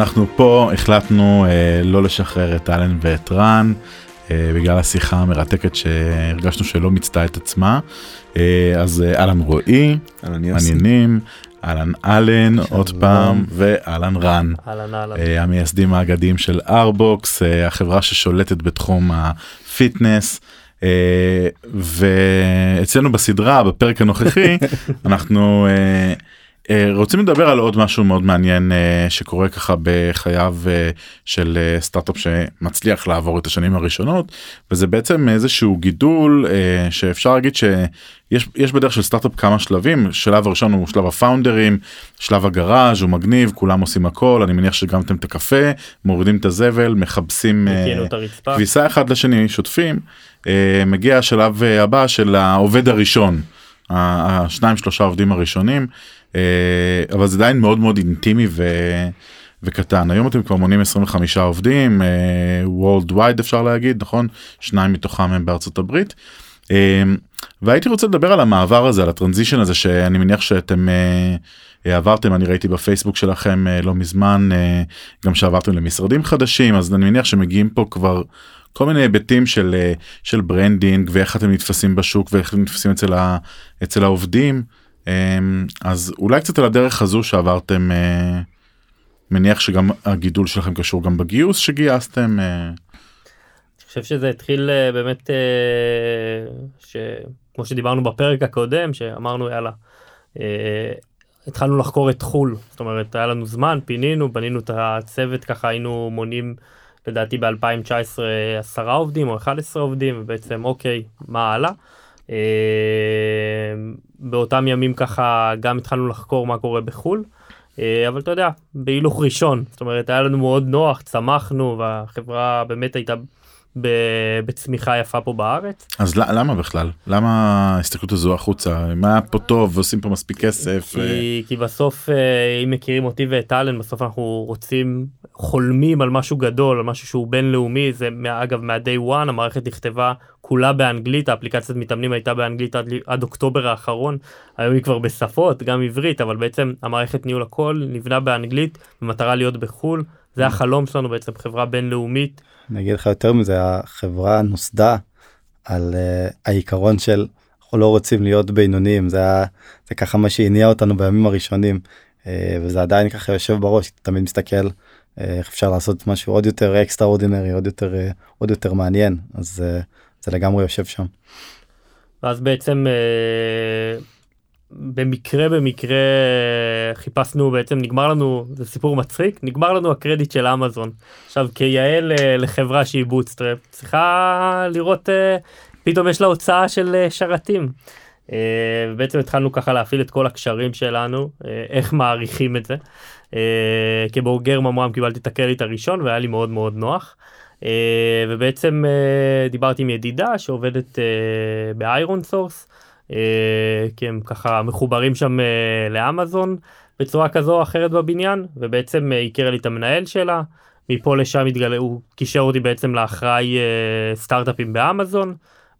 אנחנו פה החלטנו אה, לא לשחרר את אלן ואת רן אה, בגלל השיחה המרתקת שהרגשנו שלא מיצתה את עצמה. אה, אז אה, אהלן רועי, מה עניינים, אהלן אלן עוד פעם ואהלן רן, אהלן אהלן. אה, המייסדים האגדיים של ארבוקס, אה, החברה ששולטת בתחום הפיטנס. אה, ואצלנו בסדרה בפרק הנוכחי אנחנו אה, רוצים לדבר על עוד משהו מאוד מעניין אה, שקורה ככה בחייו אה, של אה, סטארט-אפ שמצליח לעבור את השנים הראשונות וזה בעצם איזשהו גידול אה, שאפשר להגיד שיש יש בדרך של סטארט-אפ כמה שלבים. שלב הראשון הוא שלב הפאונדרים שלב הגראז' הוא מגניב כולם עושים הכל אני מניח שגם אתם את הקפה מורידים את הזבל מכבסים אה. כביסה אחד לשני שוטפים. אה, מגיע השלב אה, הבא של העובד הראשון השניים שלושה עובדים הראשונים. אה, אבל זה עדיין מאוד מאוד אינטימי ו... וקטן. היום אתם כבר מונים 25 עובדים וולד ווייד אפשר להגיד נכון? שניים מתוכם הם בארצות הברית. אה, והייתי רוצה לדבר על המעבר הזה על הטרנזישן הזה שאני מניח שאתם אה, אה, עברתם. אני ראיתי בפייסבוק שלכם אה, לא מזמן אה, גם שעברתם למשרדים חדשים אז אני מניח שמגיעים פה כבר כל מיני היבטים של אה, של branding ואיך אתם נתפסים בשוק ואיך אתם נתפסים אצל, ה, אצל העובדים. אה, אז אולי קצת על הדרך הזו שעברתם אה, מניח שגם הגידול שלכם קשור גם בגיוס שגייסתם. אה, אני חושב שזה התחיל אה, באמת שכמו שדיברנו בפרק הקודם שאמרנו יאללה. התחלנו לחקור את חו"ל זאת אומרת היה לנו זמן פינינו בנינו את הצוות ככה היינו מונים לדעתי ב2019 עשרה עובדים או 11 עובדים ובעצם אוקיי מה הלאה. אה, באותם ימים ככה גם התחלנו לחקור מה קורה בחו"ל. אה, אבל אתה יודע בהילוך ראשון זאת אומרת היה לנו מאוד נוח צמחנו והחברה באמת הייתה בצמיחה יפה פה בארץ. אז למה בכלל למה ההסתכלות הזו החוצה מה פה טוב ועושים פה מספיק כסף. אה, כי, כי בסוף אה, אם מכירים אותי ואת אלן בסוף אנחנו רוצים חולמים על משהו גדול על משהו שהוא בינלאומי זה אגב מה-day one המערכת נכתבה כולה באנגלית האפליקציית מתאמנים הייתה באנגלית עד, עד אוקטובר האחרון היום היא כבר בשפות גם עברית אבל בעצם המערכת ניהול הכל נבנה באנגלית במטרה להיות בחו"ל זה החלום שלנו בעצם חברה בינלאומית אני אגיד לך יותר מזה החברה נוסדה על uh, העיקרון של אנחנו לא רוצים להיות בינוניים זה זה ככה מה שהניע אותנו בימים הראשונים uh, וזה עדיין ככה יושב בראש אתה תמיד מסתכל uh, איך אפשר לעשות משהו עוד יותר extraordinary עוד יותר uh, עוד יותר מעניין אז uh, זה לגמרי יושב שם. ואז בעצם אה, במקרה במקרה חיפשנו בעצם נגמר לנו זה סיפור מצחיק נגמר לנו הקרדיט של אמזון עכשיו כאילו אה, לחברה שהיא bootstrap צריכה לראות אה, פתאום יש לה הוצאה של אה, שרתים. ובעצם התחלנו ככה להפעיל את כל הקשרים שלנו איך מאריכים את זה. כבוגר ממר"ם קיבלתי את הקרדיט הראשון והיה לי מאוד מאוד נוח. ובעצם דיברתי עם ידידה שעובדת באיירון סורס כי הם ככה מחוברים שם אה, לאמזון בצורה כזו או אחרת בבניין ובעצם אה, הכירה לי את המנהל שלה. מפה לשם התגלה הוא קישר אותי בעצם לאחראי אה, סטארט-אפים באמזון.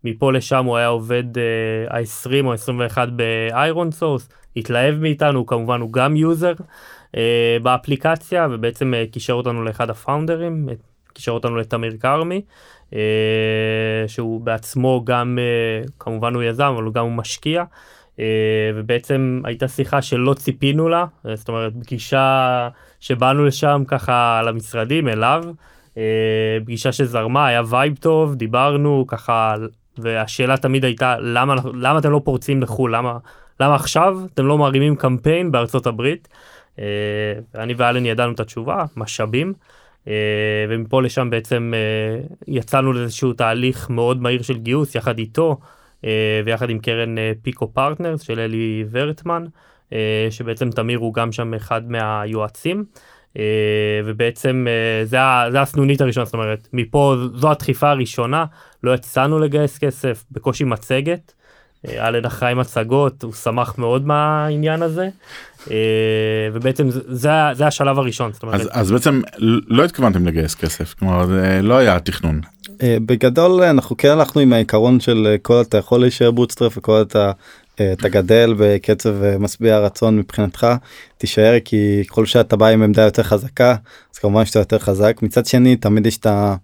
מפה לשם הוא היה עובד אה, ה-20 או 21 באיירון סורס התלהב מאיתנו כמובן הוא גם user אה, באפליקציה ובעצם אה, קישר אותנו לאחד הפאונדרים את קישר אותנו לתמיר כרמי אה, שהוא בעצמו גם אה, כמובן הוא יזם אבל הוא גם משקיע אה, ובעצם הייתה שיחה שלא ציפינו לה אה, זאת אומרת פגישה שבאנו לשם ככה למשרדים אליו אה, פגישה שזרמה היה vibe טוב דיברנו ככה והשאלה תמיד הייתה למה למה אתם לא פורצים לחו"ל למה למה עכשיו אתם לא מרימים קמפיין בארצות הברית. אה, אני ואלן ידענו את התשובה משאבים. אה, ומפה לשם בעצם אה, יצאנו לאיזשהו תהליך מאוד מהיר של גיוס יחד איתו אה, ויחד עם קרן פיקו פרטנרס של אלי ורטמן שבעצם תמיר הוא גם שם אחד מהיועצים ובעצם זה, זה הסנונית הראשונה זאת אומרת מפה זו הדחיפה הראשונה לא יצאנו לגייס כסף בקושי מצגת. אה, אלן אחראי מצגות הוא שמח מאוד מהעניין הזה אה, ובעצם זה, זה, השלב הראשון זאת אומרת אז, אז בעצם לא התכוונתם לגייס כסף כלומר זה לא היה תכנון. אה, בגדול אנחנו כן הלכנו עם העיקרון של כל אתה יכול להישאר bootstrap וכל אתה אתה גדל בקצב משביע רצון מבחינתך תישאר כי כל שאתה בא עם עמדה יותר חזקה אז כמובן שאתה יותר חזק מצד שני תמיד יש את ה...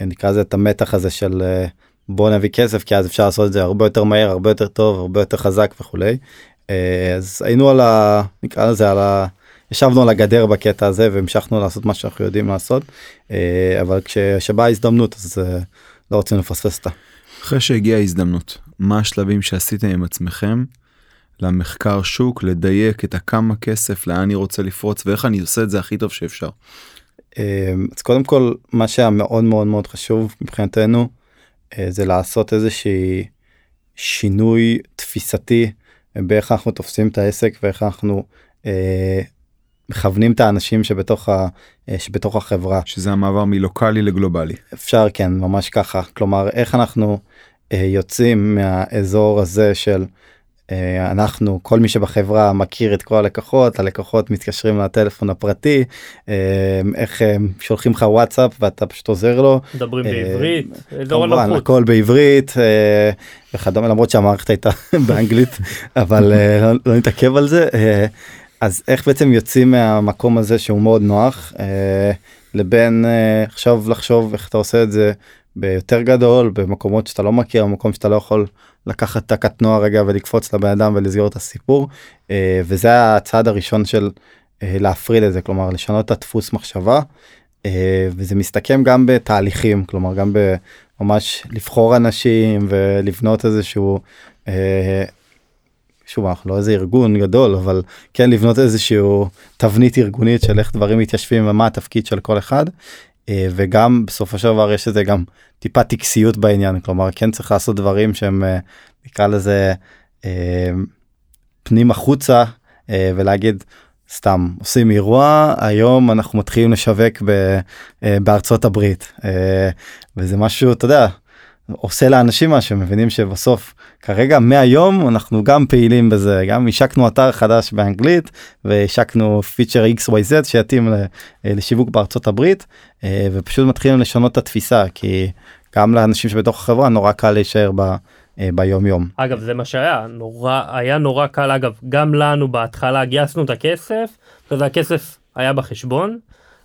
נקרא לזה את המתח הזה של בוא נביא כסף כי אז אפשר לעשות את זה הרבה יותר מהר הרבה יותר טוב הרבה יותר חזק וכולי אז היינו על ה... נקרא לזה על ה... ישבנו על הגדר בקטע הזה והמשכנו לעשות מה שאנחנו יודעים לעשות אבל כשבאה ההזדמנות אז לא רצינו לפספס אותה. אחרי שהגיעה ההזדמנות מה השלבים שעשיתם עם עצמכם למחקר שוק לדייק את הכמה כסף לאן אני רוצה לפרוץ ואיך אני עושה את זה הכי טוב שאפשר. אז קודם כל מה שהיה מאוד מאוד מאוד חשוב מבחינתנו אה, זה לעשות איזושהי שינוי תפיסתי באיך אנחנו תופסים את העסק ואיך אנחנו אה, מכוונים את האנשים שבתוך, ה, אה, שבתוך החברה. שזה המעבר מלוקאלי לגלובלי. אפשר כן ממש ככה כלומר איך אנחנו אה, יוצאים מהאזור הזה של אה, אנחנו כל מי שבחברה מכיר את כל הלקוחות הלקוחות מתקשרים לטלפון הפרטי אה, איך הם שולחים לך וואטסאפ ואתה פשוט עוזר לו. מדברים בעברית. כמובן הכל בעברית וכדומה למרות שהמערכת הייתה באנגלית אבל לא, לא נתעכב על זה אז איך בעצם יוצאים מהמקום הזה שהוא מאוד נוח לבין עכשיו לחשוב איך אתה עושה את זה ביותר גדול במקומות שאתה לא מכיר במקום שאתה לא יכול לקחת את הקטנוע רגע ולקפוץ לבן אדם ולסגור את הסיפור אה, וזה הצעד הראשון של אה, להפריד את זה כלומר לשנות את הדפוס מחשבה אה, וזה מסתכם גם בתהליכים כלומר גם בממש לבחור אנשים ולבנות איזשהו שוב אנחנו לא איזה ארגון גדול אבל כן לבנות איזשהו תבנית ארגונית של איך דברים מתיישבים ומה התפקיד של כל אחד וגם בסופו של דבר יש איזה גם טיפה טקסיות בעניין כלומר כן צריך לעשות דברים שהם אה, נקרא לזה אה, פנים החוצה ולהגיד סתם עושים אירוע היום אנחנו מתחילים לשווק בארצות הברית. וזה משהו אתה יודע עושה לאנשים מה שמבינים שבסוף כרגע מהיום אנחנו גם פעילים בזה גם השקנו אתר חדש באנגלית והשקנו פיצ'ר xyz שיתאים לשיווק בארצות הברית אה, ופשוט מתחילים לשנות את התפיסה כי גם לאנשים שבתוך החברה נורא קל להישאר ב... אה, ביום יום. אגב זה מה שהיה נורא היה נורא קל אגב גם לנו בהתחלה גייסנו את הכסף וזה הכסף היה בחשבון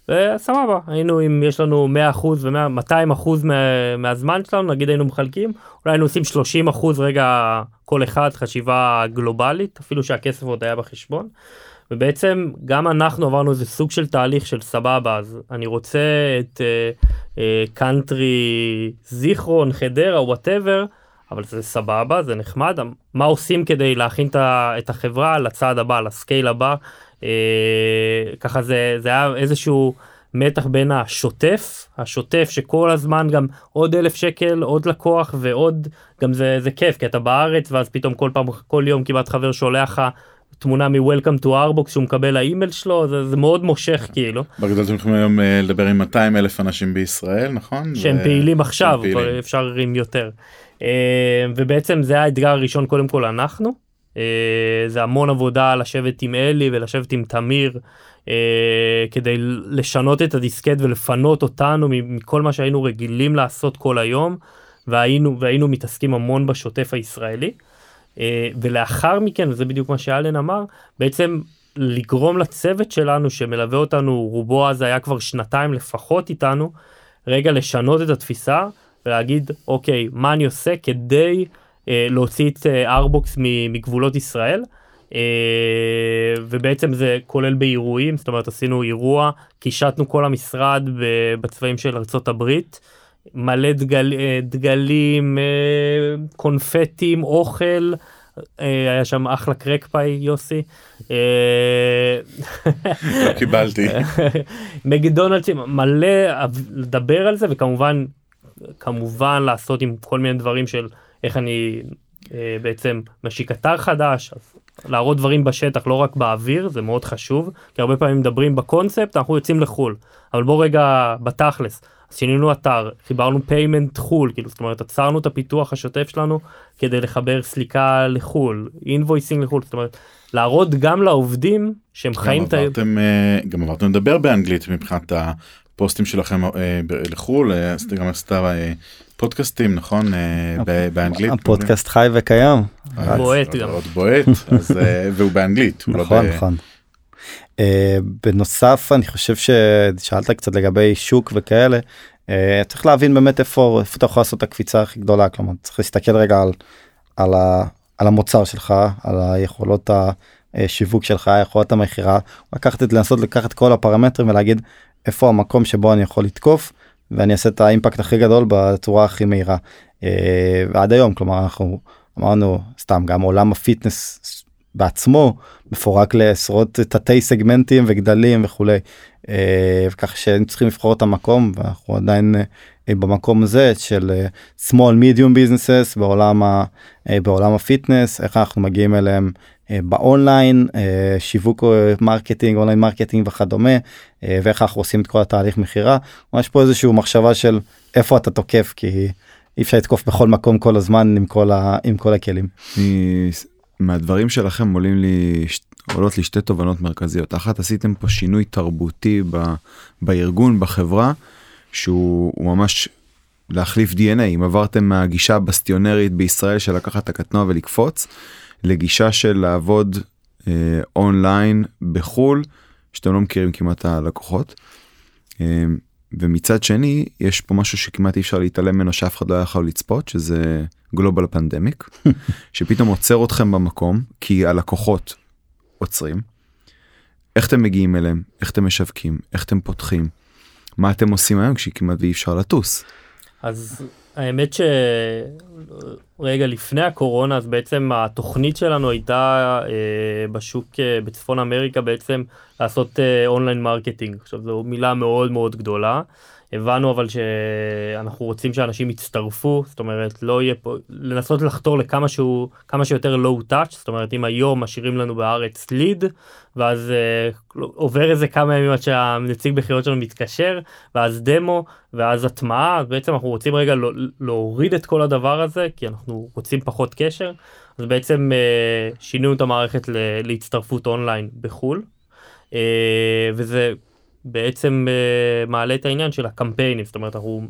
וסבבה היינו אם יש לנו 100% ו-200% מה, מהזמן שלנו נגיד היינו מחלקים אולי היינו עושים 30% רגע כל אחד חשיבה גלובלית אפילו שהכסף עוד היה בחשבון. ובעצם גם אנחנו עברנו איזה סוג של תהליך של סבבה אז אני רוצה את country uh, uh, זיכרון חדרה whatever אבל זה סבבה זה נחמד מה עושים כדי להכין את החברה לצעד הבא ל scale הבא אה, ככה זה זה היה איזשהו מתח בין השוטף השוטף שכל הזמן גם עוד אלף שקל עוד לקוח ועוד גם זה זה כיף כי אתה בארץ ואז פתאום כל פעם כל יום כמעט חבר שולח לך תמונה מ-Welcome to Arbox שהוא מקבל לאימייל שלו זה, זה מאוד מושך כאילו. בגדול אתם יכולים היום אה, לדבר עם 200 אלף אנשים בישראל נכון? שהם ו... פעילים עכשיו פעילים. אפשר עם יותר. אה, ובעצם זה האתגר הראשון קודם כל אנחנו אה, זה המון עבודה לשבת עם אלי ולשבת עם תמיר אה, כדי לשנות את הדיסקט ולפנות אותנו מכל מה שהיינו רגילים לעשות כל היום והיינו והיינו מתעסקים המון בשוטף הישראלי. אה, ולאחר מכן וזה בדיוק מה שאלן אמר בעצם לגרום לצוות שלנו שמלווה אותנו רובו אז היה כבר שנתיים לפחות איתנו רגע לשנות את התפיסה ולהגיד אוקיי מה אני עושה כדי אה, להוציא את אה, ארבוקס מגבולות ישראל. אה, ובעצם זה כולל באירועים זאת אומרת עשינו אירוע קישטנו כל המשרד בצבעים של ארצות הברית מלא דגל, דגלים קונפטים אוכל היה שם אחלה קרק פאי יוסי. לא קיבלתי. מקדונלדסים מלא לדבר על זה וכמובן כמובן לעשות עם כל מיני דברים של איך אני אה, בעצם משיק אתר חדש, אז להראות דברים בשטח לא רק באוויר זה מאוד חשוב כי הרבה פעמים מדברים בקונספט אנחנו יוצאים לחו"ל. אבל בוא רגע בתכלס אז שינינו אתר חיברנו payment חו"ל כאילו זאת אומרת עצרנו את הפיתוח השוטף שלנו כדי לחבר סליקה לחו"ל invoicing לחו"ל זאת אומרת להראות גם לעובדים שהם חיים את ה... גם עברתם לדבר באנגלית מבחינת הפוסטים שלכם אה, לחו"ל, אה, גם עשית אה, פודקאסטים נכון באנגלית. הפודקאסט חי וקיים. בועט גם. עוד בועט, אז, והוא באנגלית. לא נכון נכון. בנוסף אני חושב ששאלת קצת לגבי שוק וכאלה צריך להבין באמת איפה איפה אתה יכול לעשות את הקפיצה הכי גדולה כלומר צריך להסתכל רגע על, על, ה, על המוצר שלך על היכולות השיווק שלך יכולות המכירה לקחת את לנסות לקחת כל הפרמטרים ולהגיד איפה המקום שבו אני יכול לתקוף ואני אעשה את האימפקט הכי גדול בצורה הכי מהירה. אה, ועד היום כלומר אנחנו אמרנו סתם גם עולם הפיטנס בעצמו מפורק לעשרות תתי סגמנטים וגדלים וכולי אה, כך שהם צריכים לבחור את המקום ואנחנו עדיין אה, במקום הזה של small medium businesses בעולם ה- בעולם הפיטנס איך אנחנו מגיעים אליהם באונליין אה, שיווק אה, marketing online marketing וכדומה אה, ואיך אנחנו עושים את כל התהליך מכירה. יש פה איזושהי מחשבה של איפה אתה תוקף כי אי אפשר לתקוף בכל מקום כל הזמן עם כל, ה, עם כל הכלים. מהדברים שלכם עולים לי עולות לי שתי תובנות מרכזיות. אחת עשיתם פה שינוי תרבותי ב, בארגון בחברה שהוא הוא ממש להחליף dna אם עברתם מהגישה הבסטיונרית בישראל של לקחת את הקטנוע ולקפוץ לגישה של לעבוד אה, אונליין בחול שאתם לא מכירים כמעט את הלקוחות. אה, ומצד שני יש פה משהו שכמעט אי אפשר להתעלם ממנו שאף אחד לא היה יכול לצפות שזה global pandemic שפתאום עוצר אתכם במקום כי הלקוחות עוצרים. איך אתם מגיעים אליהם איך אתם משווקים איך אתם פותחים מה אתם עושים היום כשכמעט ואי אפשר לטוס. אז האמת שרגע לפני הקורונה אז בעצם התוכנית שלנו הייתה אה, בשוק אה, בצפון אמריקה בעצם לעשות אה, online marketing עכשיו זו מילה מאוד מאוד גדולה. הבנו אבל שאנחנו רוצים שאנשים יצטרפו זאת אומרת לא יהיה פה לנסות לחתור לכמה שהוא כמה שיותר לואו טאץ' זאת אומרת אם היום משאירים לנו בארץ ליד ואז אה, עובר איזה כמה ימים עד שהנציג בחירות שלנו מתקשר ואז דמו ואז הטמעה בעצם אנחנו רוצים רגע לא- להוריד את כל הדבר הזה כי אנחנו רוצים פחות קשר אז בעצם אה, שינינו את המערכת להצטרפות אונליין בחול אה, וזה בעצם אה, מעלה את העניין של הקמפיינים זאת אומרת אנחנו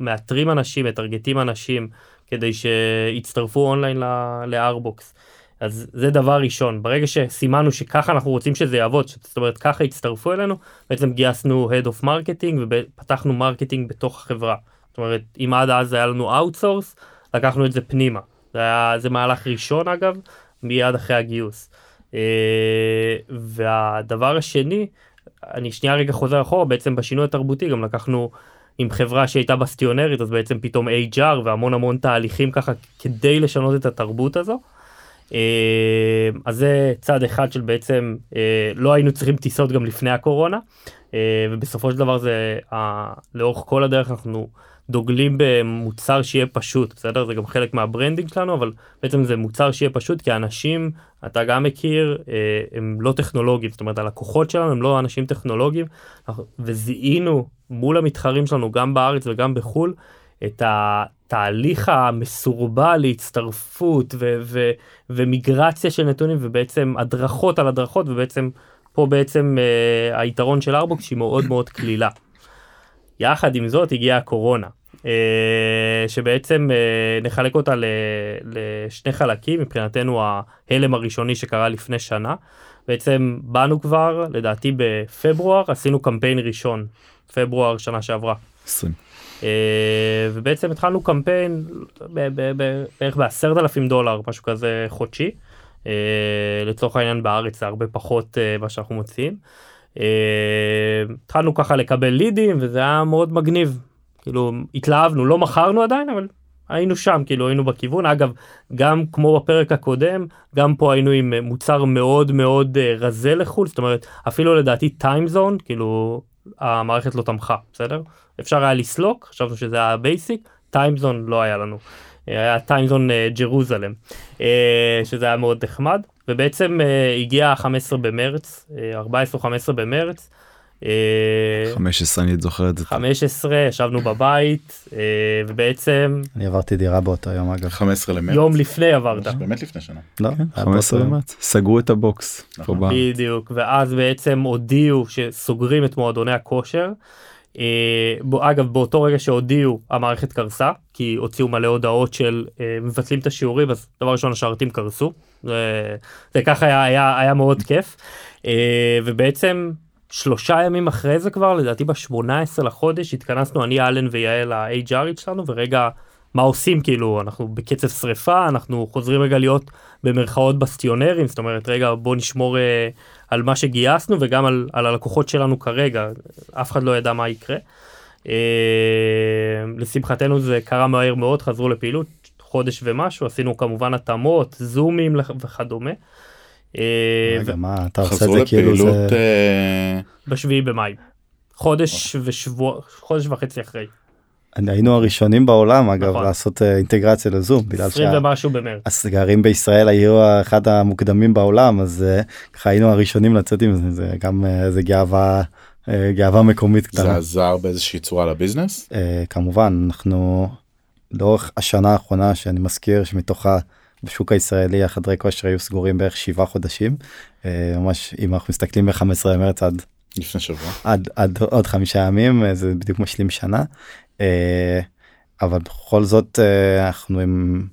מאתרים אנשים מטרגטים אנשים כדי שיצטרפו אונליין לארבוקס. אז זה דבר ראשון ברגע שסימנו שככה אנחנו רוצים שזה יעבוד זאת אומרת ככה הצטרפו אלינו בעצם גייסנו Head of Marketing ופתחנו marketing בתוך החברה. זאת אומרת אם עד אז היה לנו outsource לקחנו את זה פנימה. זה היה זה מהלך ראשון אגב מיד אחרי הגיוס. אה, והדבר השני אני שנייה רגע חוזר אחורה בעצם בשינוי התרבותי גם לקחנו עם חברה שהייתה ב stationary ית אז בעצם פתאום HR והמון המון תהליכים ככה כדי לשנות את התרבות הזו. אה, אז זה צד אחד של בעצם אה, לא היינו צריכים טיסות גם לפני הקורונה אה, ובסופו של דבר זה ה- לאורך כל הדרך אנחנו דוגלים במוצר שיהיה פשוט בסדר? זה גם חלק מה branding שלנו אבל בעצם זה מוצר שיהיה פשוט כי האנשים אתה גם מכיר הם לא טכנולוגיים זאת אומרת הלקוחות שלנו הם לא אנשים טכנולוגיים וזיהינו מול המתחרים שלנו גם בארץ וגם בחול את התהליך המסורבל להצטרפות ו- ו- ומיגרציה של נתונים ובעצם הדרכות על הדרכות ובעצם פה בעצם אה, היתרון של ארבוקס שהיא מאוד מאוד קלילה. יחד עם זאת הגיעה הקורונה אה, שבעצם אה, נחלק אותה ל- לשני חלקים מבחינתנו ההלם הראשוני שקרה לפני שנה בעצם באנו כבר לדעתי בפברואר עשינו קמפיין ראשון פברואר שנה שעברה. 20. אה, ובעצם התחלנו קמפיין בערך בעשרת אלפים דולר משהו כזה חודשי. אה, לצורך העניין בארץ זה הרבה פחות אה, מה שאנחנו מוציאים. התחלנו ככה לקבל לידים וזה היה מאוד מגניב. כאילו התלהבנו לא מכרנו עדיין אבל היינו שם כאילו היינו בכיוון אגב גם כמו בפרק הקודם גם פה היינו עם מוצר מאוד מאוד רזה לחו"ל זאת אומרת אפילו לדעתי time zone כאילו המערכת לא תמכה בסדר אפשר היה לסלוק חשבנו שזה היה basic time zone לא היה לנו. אה, היה time zone אה, Jerusalem אה, שזה היה מאוד נחמד ובעצם אה, הגיע ה-15 במרץ אה, 14 או 15 במרץ. אה, 15 אני עוד זוכר את זה. 15 ישבנו בבית אה, ובעצם אני עברתי דירה באותו יום אגב. 15 למרץ. יום לפני עברת. באמת לפני שנה. לא, היה באותו 15 יום. במרץ סגרו את הבוקס. נכון. בדיוק ואז בעצם הודיעו שסוגרים את מועדוני הכושר אה, אגב באותו רגע שהודיעו המערכת קרסה כי הוציאו מלא הודעות של אה, מבטלים את השיעורים אז דבר ראשון השרתים קרסו זה, זה ככה היה, היה, היה מאוד כיף אה, ובעצם שלושה ימים אחרי זה כבר לדעתי ב-18 לחודש התכנסנו אני אלן ויעל ה-HRית שלנו ורגע מה עושים כאילו אנחנו בקצב שריפה אנחנו חוזרים רגע להיות במרכאות בסטיונרים זאת אומרת רגע בוא נשמור אה, על מה שגייסנו וגם על, על הלקוחות שלנו כרגע אף אחד לא ידע מה יקרה. אה, לשמחתנו זה קרה מהר מאוד חזרו לפעילות חודש ומשהו עשינו כמובן התאמות זומים לח- וכדומה. אה, רגע, מה אתה עושה את זה כאילו זה אה, בשביעי במאי. חודש ושבוע חודש וחצי אחרי. היינו הראשונים בעולם אגב נכון. לעשות אה, אינטגרציה לזום בגלל 20 שה... ומשהו במרץ. הסגרים בישראל היו אחד המוקדמים בעולם אז ככה היינו הראשונים לצאת עם זה זה גם אה, זה גאווה גאווה מקומית זה קטנה עזר באיזושהי צורה לביזנס? אה, כמובן אנחנו לאורך השנה האחרונה שאני מזכיר שמתוכה בשוק הישראלי החדרי כושר היו סגורים בערך שבעה חודשים אה, ממש אם אנחנו מסתכלים ב-15 במרץ עד לפני שבוע. עד עד עוד חמישה ימים אה, זה בדיוק משלים שנה אה, אבל בכל זאת אנחנו עם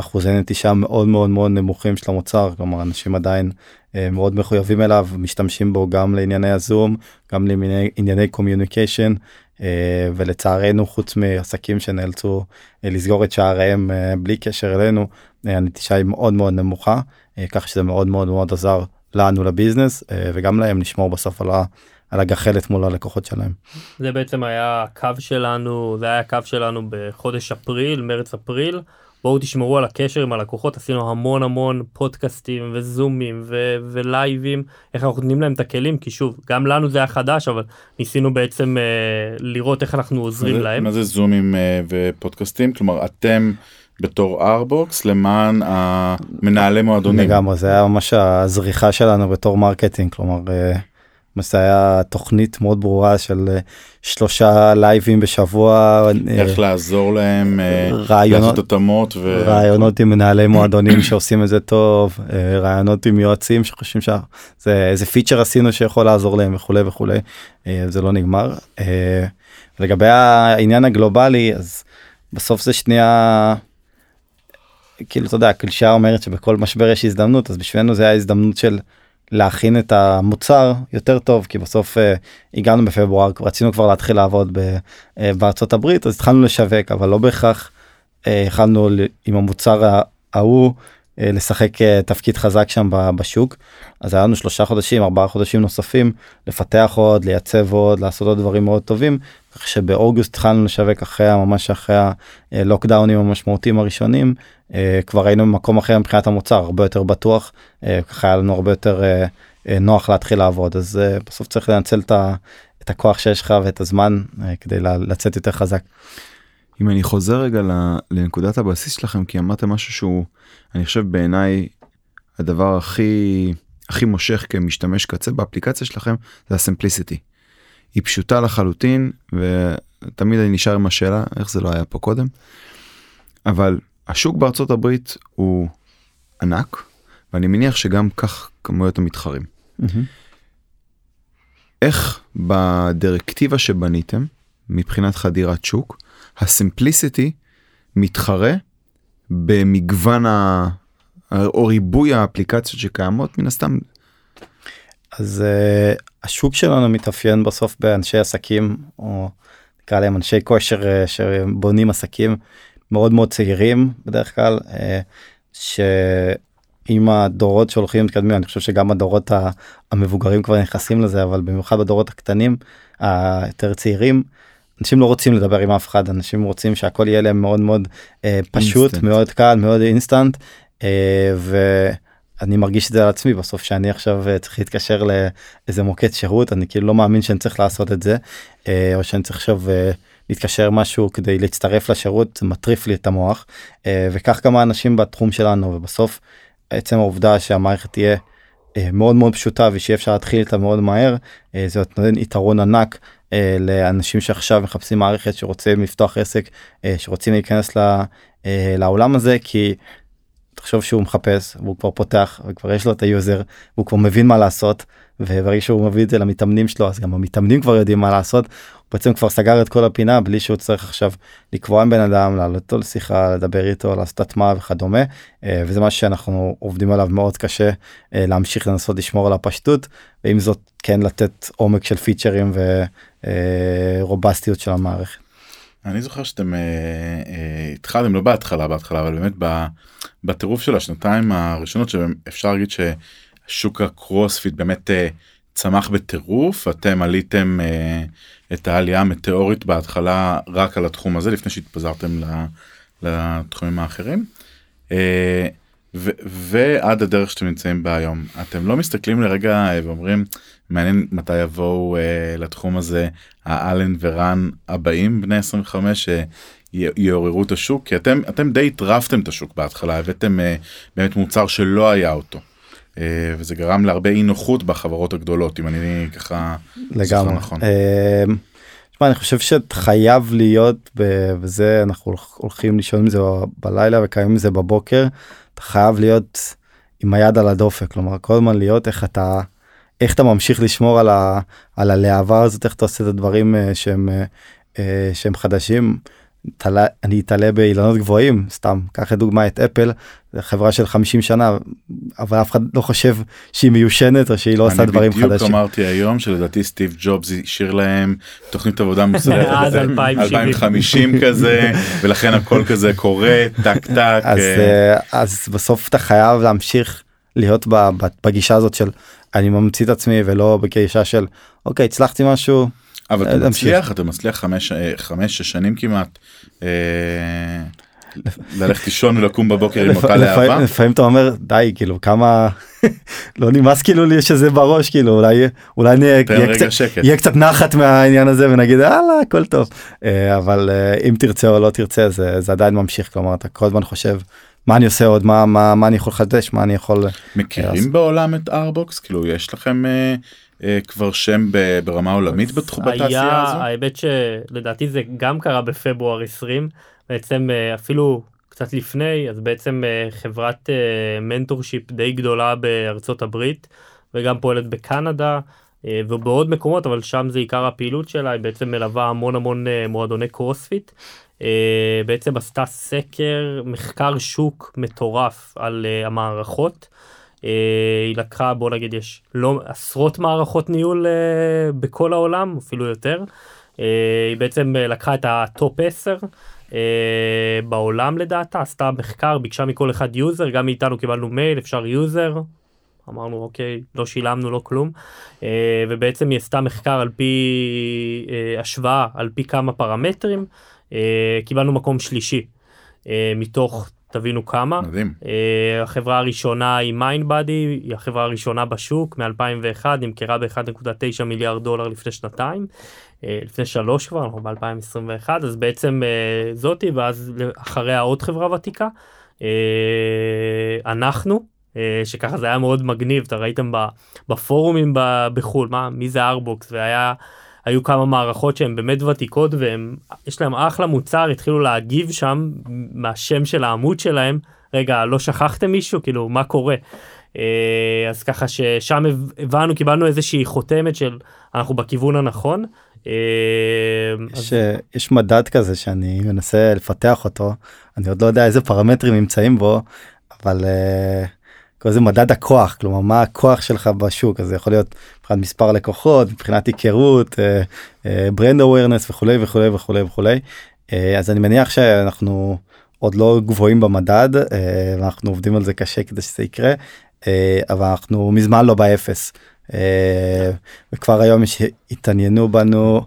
אחוזי נטישה מאוד מאוד מאוד נמוכים של המוצר כלומר אנשים עדיין מאוד מחויבים אליו משתמשים בו גם לענייני הזום גם לענייני ענייני communication ולצערנו חוץ מעסקים שנאלצו לסגור את שעריהם בלי קשר אלינו הנטישה היא מאוד מאוד נמוכה אה, כך שזה מאוד מאוד מאוד עזר לנו לביזנס אה, וגם להם לשמור בסוף על ה... על הגחלת מול הלקוחות שלהם. זה בעצם היה הקו שלנו זה היה הקו שלנו בחודש אפריל מרץ אפריל בואו תשמרו על הקשר עם הלקוחות עשינו המון המון פודקאסטים וזומים ו- ולייבים איך אנחנו נותנים להם את הכלים כי שוב גם לנו זה היה חדש אבל ניסינו בעצם אה, לראות איך אנחנו עוזרים מה זה- להם. מה זה זומים אה, ופודקאסטים? כלומר אתם בתור ארבוקס למען המנהלי מועדונים. לגמרי זה היה ממש הזריחה שלנו בתור marketing כלומר אה, זה היה תוכנית מאוד ברורה של אה, שלושה live ים בשבוע אה, איך לעזור להם רעיונות לעשות התאמות ו... רעיונות עם מנהלי מועדונים שעושים את זה טוב רעיונות עם יועצים שחושבים שזה איזה פיצ'ר עשינו שיכול לעזור להם וכולי וכולי זה לא נגמר. לגבי העניין הגלובלי אז בסוף זה שנייה כאילו אתה יודע הקלישה אומרת שבכל משבר יש הזדמנות אז בשבילנו זה היה הזדמנות של להכין את המוצר יותר טוב כי בסוף אה, הגענו בפברואר רצינו כבר להתחיל לעבוד ב, אה, בארצות הברית אז התחלנו לשווק אבל לא בהכרח אה, יכלנו ל- עם המוצר ההוא לשחק אה, תפקיד חזק שם בשוק. אז היה לנו שלושה חודשים ארבעה חודשים נוספים לפתח עוד לייצב עוד לעשות עוד דברים מאוד טובים. כך שבאוגוסט התחלנו לשווק אחרי ממש אחרי הלוקדאונים המשמעותיים הראשונים. אה, כבר היינו במקום אחר מבחינת המוצר הרבה יותר בטוח. אה, ככה היה לנו הרבה יותר אה, אה, נוח להתחיל לעבוד. אז אה, בסוף צריך לנצל את, הכוח שיש לך ואת הזמן אה, כדי לצאת יותר חזק. אם אני חוזר רגע לנקודת הבסיס שלכם כי אמרתם משהו שהוא אני חושב בעיניי הדבר הכי הכי מושך כמשתמש קצה באפליקציה שלכם זה הסימפליסיטי. היא פשוטה לחלוטין ותמיד אני נשאר עם השאלה איך זה לא היה פה קודם. אבל השוק בארצות הברית הוא ענק ואני מניח שגם כך כמויות המתחרים. איך בדירקטיבה שבניתם מבחינת חדירת שוק הסימפליסיטי מתחרה במגוון ה... או ריבוי האפליקציות שקיימות מן הסתם אז uh, השוק שלנו מתאפיין בסוף באנשי עסקים או נקרא להם אנשי כושר uh, שבונים עסקים מאוד מאוד צעירים בדרך כלל uh, שעם הדורות שהולכים מתקדמים אני חושב שגם הדורות המבוגרים כבר נכנסים לזה אבל במיוחד בדורות הקטנים היותר צעירים. אנשים לא רוצים לדבר עם אף אחד אנשים רוצים שהכל יהיה להם מאוד מאוד אה, פשוט אינסטנט. מאוד קל מאוד אינסטנט אה, ואני מרגיש את זה על עצמי בסוף שאני עכשיו אה, צריך להתקשר לאיזה מוקד שירות אני כאילו לא מאמין שאני צריך לעשות את זה אה, או שאני צריך עכשיו אה, להתקשר משהו כדי להצטרף לשירות זה מטריף לי את המוח אה, וכך גם האנשים בתחום שלנו ובסוף עצם העובדה שהמערכת תהיה מאוד מאוד פשוטה ושיהיה אפשר להתחיל איתה מאוד מהר זה נותן יתרון ענק לאנשים שעכשיו מחפשים מערכת שרוצים לפתוח עסק אה, שרוצים להיכנס ל- אה, לעולם הזה כי תחשוב שהוא מחפש והוא כבר פותח וכבר יש לו את ה user והוא כבר מבין מה לעשות וברגע שהוא מביא את זה למתאמנים שלו אז גם המתאמנים כבר יודעים מה לעשות בעצם כבר סגר את כל הפינה בלי שהוא צריך עכשיו לקבוע עם בן אדם, לעלות אותו לשיחה, לדבר איתו, לעשות הטמעה וכדומה, אה, וזה משהו שאנחנו עובדים עליו מאוד קשה, אה, להמשיך לנסות לשמור על הפשטות, ועם זאת כן לתת עומק של פיצ'רים ורובסטיות של המערכת. אני זוכר שאתם אה, אה, התחלתם לא בהתחלה בהתחלה אבל באמת בטירוף של השנתיים הראשונות שאפשר להגיד ששוק הקרוספיט באמת אה, צמח בטירוף אתם עליתם אה, את העלייה המטאורית בהתחלה רק על התחום הזה לפני שהתפזרתם לתחומים האחרים. אה, ו- ועד הדרך שאתם נמצאים בה היום אתם לא מסתכלים לרגע ואומרים מעניין מתי יבואו אה, לתחום הזה האלן ורן הבאים בני 25 שיעוררו את השוק כי אתם אתם די הטרפתם את השוק בהתחלה הבאתם אה, באמת מוצר שלא היה אותו. אה, וזה גרם להרבה אי נוחות בחברות הגדולות אם אני ככה לגמרי נכון. אה, תשמע, אני חושב שחייב להיות וזה אנחנו הולכים לישון עם זה בלילה וקיימים עם זה בבוקר אתה חייב להיות עם היד על הדופק כלומר כל הזמן להיות איך אתה איך אתה ממשיך לשמור על, ה, על הלהבה הזאת איך אתה עושה את הדברים אה, שהם שהם חדשים. תלה, אני אתעלה באילנות גבוהים סתם קח לדוגמה את אפל חברה של 50 שנה אבל אף אחד לא חושב שהיא מיושנת או שהיא לא עושה דברים חדשים. אני בדיוק אמרתי היום שלדעתי סטיב ג'ובס השאיר להם תוכנית עבודה מסודרת עד 2050 כזה ולכן הכל כזה קורה טק טק. אז, אה. אז בסוף אתה חייב להמשיך להיות בגישה הזאת של אני ממציא את עצמי ולא בגישה של אוקיי הצלחתי משהו אבל אתה מצליח אתה מצליח חמש חמש שש שנים כמעט. ללכת לישון ולקום בבוקר עם אותה להבה. לפעמים אתה אומר די כאילו כמה לא נמאס כאילו לי שזה בראש כאילו אולי אולי יהיה קצת נחת מהעניין הזה ונגיד הלאה הכל טוב אבל אם תרצה או לא תרצה זה זה עדיין ממשיך כלומר אתה כל הזמן חושב מה אני עושה עוד? מה מה מה אני יכול לחדש? מה אני יכול מכירים בעולם את ארבוקס כאילו יש לכם אה, כבר שם ברמה עולמית בתעשייה הזו? האמת שלדעתי זה גם קרה בפברואר 20 בעצם אה, אפילו קצת לפני אז בעצם אה, חברת mentorship די גדולה בארצות הברית וגם פועלת בקנדה ובעוד מקומות אבל שם זה עיקר הפעילות שלה היא בעצם מלווה המון המון מועדוני קרוספיט בעצם עשתה סקר מחקר שוק מטורף על המערכות. אה, היא לקחה בוא נגיד יש לא עשרות מערכות ניהול אה, בכל העולם אפילו יותר. אה, היא בעצם לקחה את ה top 10 בעולם לדעתה עשתה מחקר ביקשה מכל אחד user גם מאיתנו קיבלנו מייל אפשר user. אמרנו אוקיי לא שילמנו לא כלום ובעצם היא עשתה מחקר על פי השוואה על פי כמה פרמטרים קיבלנו מקום שלישי מתוך תבינו כמה. מדהים. Uh, החברה הראשונה היא Mindbody, היא החברה הראשונה בשוק מ-2001, נמכרה ב-1.9 מיליארד דולר לפני שנתיים, uh, לפני שלוש כבר, אנחנו ב-2021, אז בעצם uh, זאתי, ואז אחריה עוד חברה ותיקה. Uh, אנחנו, uh, שככה זה היה מאוד מגניב, אתה ראיתם בפורומים בחו"ל, מה, מי זה ארבוקס, והיה... היו כמה מערכות שהן באמת ותיקות והם יש להם אחלה מוצר התחילו להגיב שם מהשם של העמוד שלהם רגע לא שכחתם מישהו כאילו מה קורה. אה, אז ככה ששם הבנו קיבלנו איזושהי חותמת של אנחנו בכיוון הנכון. אה, יש, אז... יש מדד כזה שאני מנסה לפתח אותו אני עוד לא יודע איזה פרמטרים נמצאים בו אבל. Uh... זה מדד הכוח כלומר מה הכוח שלך בשוק? אז זה יכול להיות מבחינת מספר לקוחות מבחינת היכרות brand uh, awareness וכולי וכולי וכולי וכולי. uh, אז אני מניח שאנחנו עוד לא גבוהים במדד ואנחנו עובדים על זה קשה כדי שזה יקרה אבל אנחנו מזמן לא באפס. וכבר היום יש התעניינו בנו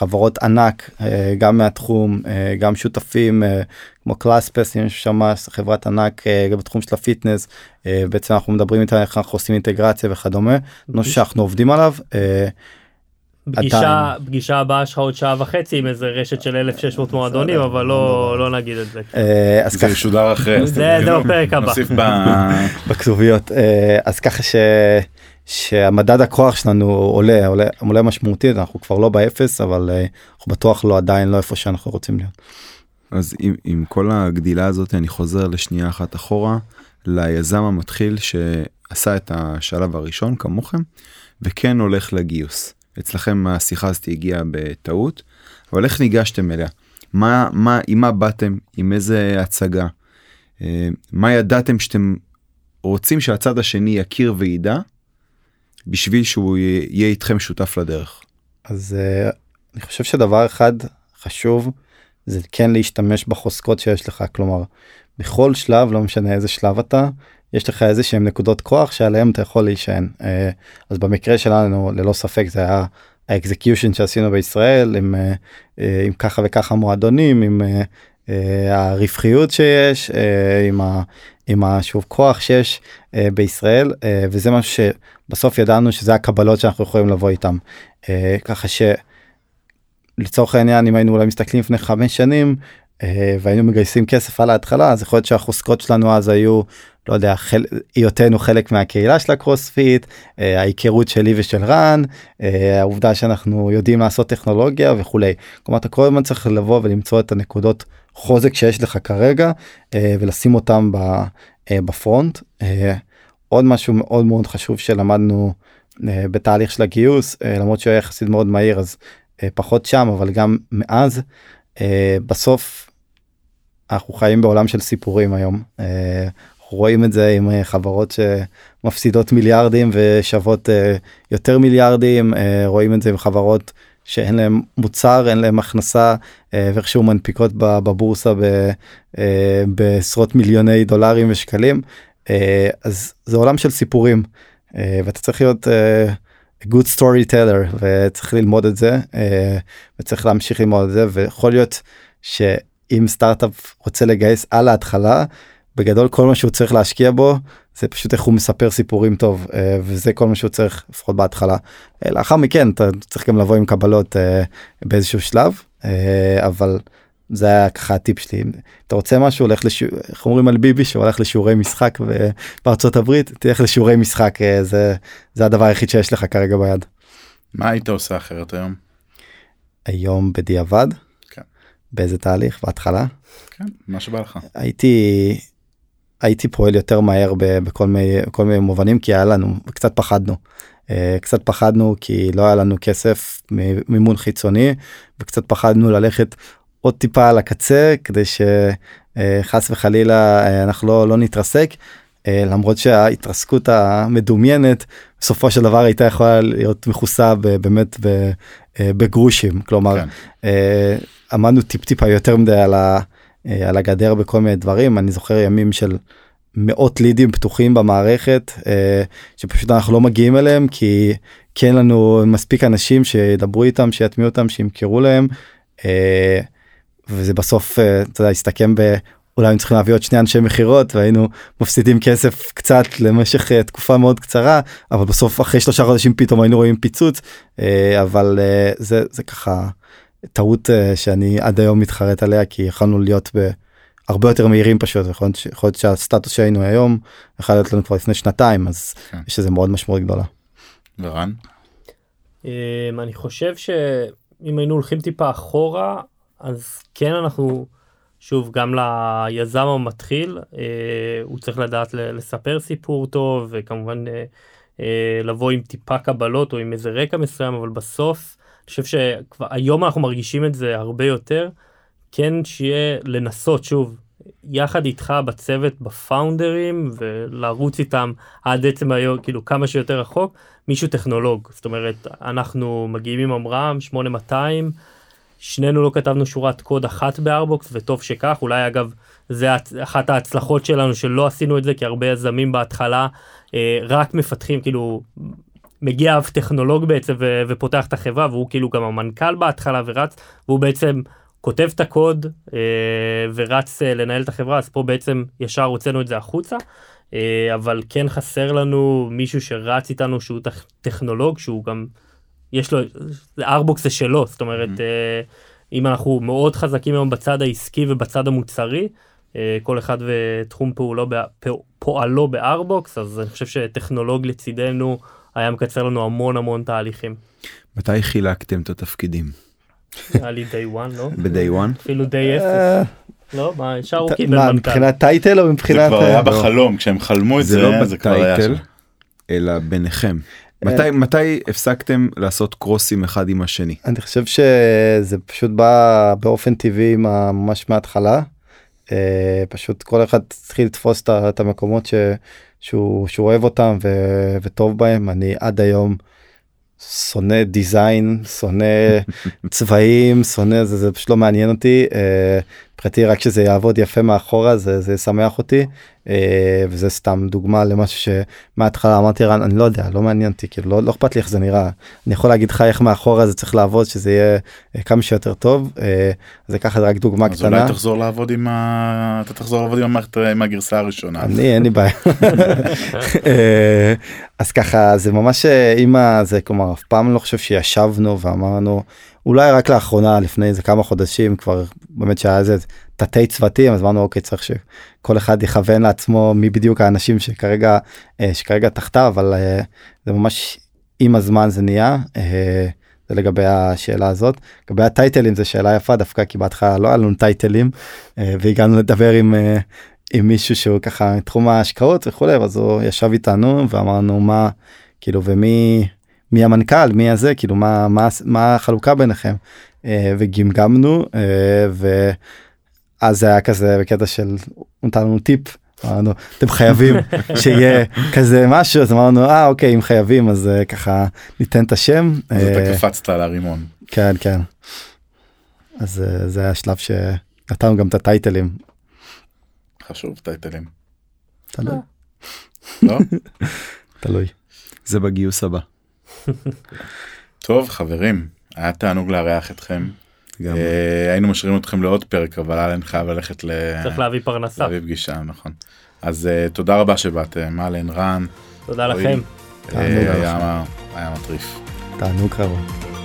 חברות ענק אה, גם מהתחום אה, גם שותפים אה, כמו ClassPass יש שם חברת ענק גם בתחום של ה fitness בעצם אנחנו מדברים איתה איך אנחנו עושים אינטגרציה וכדומה נושא שאנחנו עובדים עליו. פגישה פגישה הבאה שלך עוד שעה וחצי עם איזה רשת של 1600 מועדונים אבל לא לא נגיד את זה. אז זה ישודר אחרי זה בפרק הבא. בכתוביות אז ככה ש. שהמדד הכוח שלנו עולה עולה עולה משמעותית אנחנו כבר לא באפס אבל uh, אנחנו בטוח לא עדיין לא איפה שאנחנו רוצים להיות. אז עם, עם כל הגדילה הזאת אני חוזר לשנייה אחת אחורה ליזם המתחיל שעשה את השלב הראשון כמוכם וכן הולך לגיוס אצלכם השיחה הזאת הגיעה בטעות, אבל איך ניגשתם אליה? מה, מה, עם מה באתם? עם איזה הצגה? אה, מה ידעתם שאתם רוצים שהצד השני יכיר וידע בשביל שהוא יהיה איתכם שותף לדרך? אז uh, אני חושב שדבר אחד חשוב זה כן להשתמש בחוזקות שיש לך כלומר בכל שלב לא משנה איזה שלב אתה יש לך איזה שהם נקודות כוח שעליהם אתה יכול להישען uh, אז במקרה שלנו ללא ספק זה היה האקזקיושן שעשינו בישראל עם, uh, עם ככה וככה מועדונים עם הרווחיות שיש uh, עם, ה, עם השוב כוח שיש uh, בישראל וזה משהו שבסוף ידענו שזה הקבלות שאנחנו יכולים לבוא איתם. ככה שלצורך העניין אם היינו אולי מסתכלים לפני חמש שנים והיינו מגייסים כסף על ההתחלה אז יכול להיות שהחוזקות שלנו אז היו לא יודע חל... היותנו חלק מהקהילה של הקרוספיט ההיכרות שלי ושל רן העובדה שאנחנו יודעים לעשות טכנולוגיה וכולי. כלומר אתה כל הזמן צריך לבוא ולמצוא את הנקודות חוזק שיש לך כרגע uh, ולשים אותם uh, בפרונט. Uh, עוד משהו מאוד מאוד חשוב שלמדנו בתהליך של הגיוס למרות שהוא היה יחסית מאוד מהיר אז פחות שם אבל גם מאז בסוף אנחנו חיים בעולם של סיפורים היום. Uh, רואים את זה עם חברות שמפסידות מיליארדים ושוות יותר מיליארדים רואים את זה עם חברות שאין להם מוצר אין להם הכנסה ואיכשהו מנפיקות בבורסה בעשרות מיליוני דולרים ושקלים. אז זה עולם של סיפורים ואתה צריך להיות good storyteller וצריך ללמוד את זה וצריך להמשיך ללמוד את זה ויכול להיות שאם סטארט-אפ רוצה לגייס על ההתחלה בגדול כל מה שהוא צריך להשקיע בו זה פשוט איך הוא מספר סיפורים טוב וזה כל מה שהוא צריך לפחות בהתחלה לאחר מכן אתה צריך גם לבוא עם קבלות באיזשהו שלב אבל זה היה ככה הטיפ שלי אתה רוצה משהו הולך לשיעור איך אומרים על ביבי שהוא הולך לשיעורי משחק בארצות הברית תלך לשיעורי משחק זה זה הדבר היחיד שיש לך כרגע ביד. מה היית עושה אחרת היום? היום בדיעבד? כן. באיזה תהליך בהתחלה? כן, מה שבא לך. הייתי הייתי פועל יותר מהר בכל מיני כל מיני מובנים כי היה לנו קצת פחדנו. קצת פחדנו כי לא היה לנו כסף מימון חיצוני וקצת פחדנו ללכת עוד טיפה על הקצה כדי שחס וחלילה אנחנו לא, לא נתרסק למרות שההתרסקות המדומיינת בסופו של דבר הייתה יכולה להיות מכוסה באמת בגרושים כלומר כן. עמדנו טיפ טיפה יותר מדי על, ה, על הגדר בכל מיני דברים אני זוכר ימים של מאות לידים פתוחים במערכת שפשוט אנחנו לא מגיעים אליהם כי כן לנו מספיק אנשים שידברו איתם שיטמיעו אותם שימכרו להם. וזה בסוף אתה יודע הסתכם באולי הם צריכים להביא עוד שני אנשי מכירות והיינו מפסידים כסף קצת למשך תקופה מאוד קצרה אבל בסוף אחרי שלושה חודשים פתאום היינו רואים פיצוץ אבל זה זה ככה טעות שאני עד היום מתחרט עליה כי יכולנו להיות הרבה יותר מהירים פשוט יכול להיות שהסטטוס שהיינו היום יכול להיות לנו כבר לפני שנתיים אז כן. יש איזה מאוד משמעות גדולה. ורן? אני חושב שאם היינו הולכים טיפה אחורה אז כן אנחנו שוב גם ליזם המתחיל אה, הוא צריך לדעת לספר סיפור טוב וכמובן אה, אה, לבוא עם טיפה קבלות או עם איזה רקע מסוים אבל בסוף אני חושב שכבר היום אנחנו מרגישים את זה הרבה יותר כן שיהיה לנסות שוב יחד איתך בצוות בפאונדרים ולרוץ איתם עד עצם היום כאילו כמה שיותר רחוק מישהו טכנולוג. זאת אומרת אנחנו מגיעים עם אמרם 8200 שנינו לא כתבנו שורת קוד אחת בארבוקס וטוב שכך. אולי אגב זה אחת ההצלחות שלנו שלא עשינו את זה כי הרבה יזמים בהתחלה אה, רק מפתחים כאילו מגיע אף טכנולוג בעצם ו- ופותח את החברה והוא כאילו גם המנכ"ל בהתחלה ורץ והוא בעצם כותב את הקוד אה, ורץ אה, לנהל את החברה אז פה בעצם ישר הוצאנו את זה החוצה. אה, אבל כן חסר לנו מישהו שרץ איתנו שהוא טכנולוג שהוא גם יש לו, ארבוקס זה שלו, זאת אומרת, mm-hmm. אם אנחנו מאוד חזקים היום בצד העסקי ובצד המוצרי, אה, כל אחד ותחום פעולו, פועלו בארבוקס, אז אני חושב שטכנולוג לצידנו היה מקצר לנו המון המון תהליכים. מתי חילקתם את התפקידים? נראה לי day one, לא? ב-day one? אפילו day אפס. לא, מה, ישר הוא קיבל מנכ"ל. מבחינת טייטל או מבחינת... זה כבר היה בחלום, כשהם חלמו את זה, זה לא בטייטל, אלא ביניכם. מתי מתי הפסקתם לעשות קרוסים אחד עם השני אני חושב שזה פשוט בא באופן טבעי מה- ממש מההתחלה. אה, פשוט כל אחד התחיל לתפוס את המקומות ש, שהוא, שהוא אוהב אותם ו, וטוב בהם. אני עד היום שונא דיזיין שונא צבעים שונא זה זה פשוט לא מעניין אותי. אה, מבחינתי רק שזה יעבוד יפה מאחורה זה זה ישמח אותי וזה סתם דוגמה למשהו שמההתחלה אמרתי רן אני לא יודע לא מעניין אותי כאילו לא, לא אכפת לי איך זה נראה אני יכול להגיד לך איך מאחורה זה צריך לעבוד שזה יהיה אה, כמה שיותר טוב אה, זה ככה רק דוגמה אז קטנה. אולי תחזור לעבוד עם ה... אתה תחזור לעבוד עם המערכת עם הגרסה הראשונה. אני אין לי בעיה. אז ככה זה ממש אה, עם זה כלומר אף פעם לא חושב שישבנו ואמרנו אולי רק לאחרונה לפני איזה כמה חודשים כבר באמת שהיה איזה תתי צוותים אז אמרנו אוקיי צריך שכל אחד יכוון לעצמו מי בדיוק האנשים שכרגע אה, שכרגע תחתיו אבל אה, זה ממש עם הזמן זה נהיה. זה לגבי השאלה הזאת. לגבי הטייטלים זה שאלה יפה דווקא כי בהתחלה לא היה לנו טייטלים והגענו לדבר עם עם מישהו שהוא ככה מתחום ההשקעות וכולי אז הוא ישב איתנו ואמרנו מה כאילו ומי מי המנכ"ל מי הזה כאילו מה מה מה החלוקה ביניכם אה, וגמגמנו אה, ואז זה היה כזה בקטע של לנו טיפ. אמרנו אתם חייבים שיהיה כזה משהו אז אמרנו אה אוקיי אם חייבים אז אה, ככה ניתן את השם. אז אתה קפצת על הרימון. כן כן. אז זה השלב שנתנו גם את הטייטלים. חשוב טייטלים. תלוי. לא? תלוי. זה בגיוס הבא. טוב חברים היה תענוג לארח אתכם. גם אה, היינו משאירים אתכם לעוד פרק אבל אלן חייב ללכת ל... צריך להביא פרנסה. להביא פגישה נכון. אז אה, תודה רבה שבאתם אלן רן. תודה. לכם. אה, היה מטריף. תענוג חבר'ה.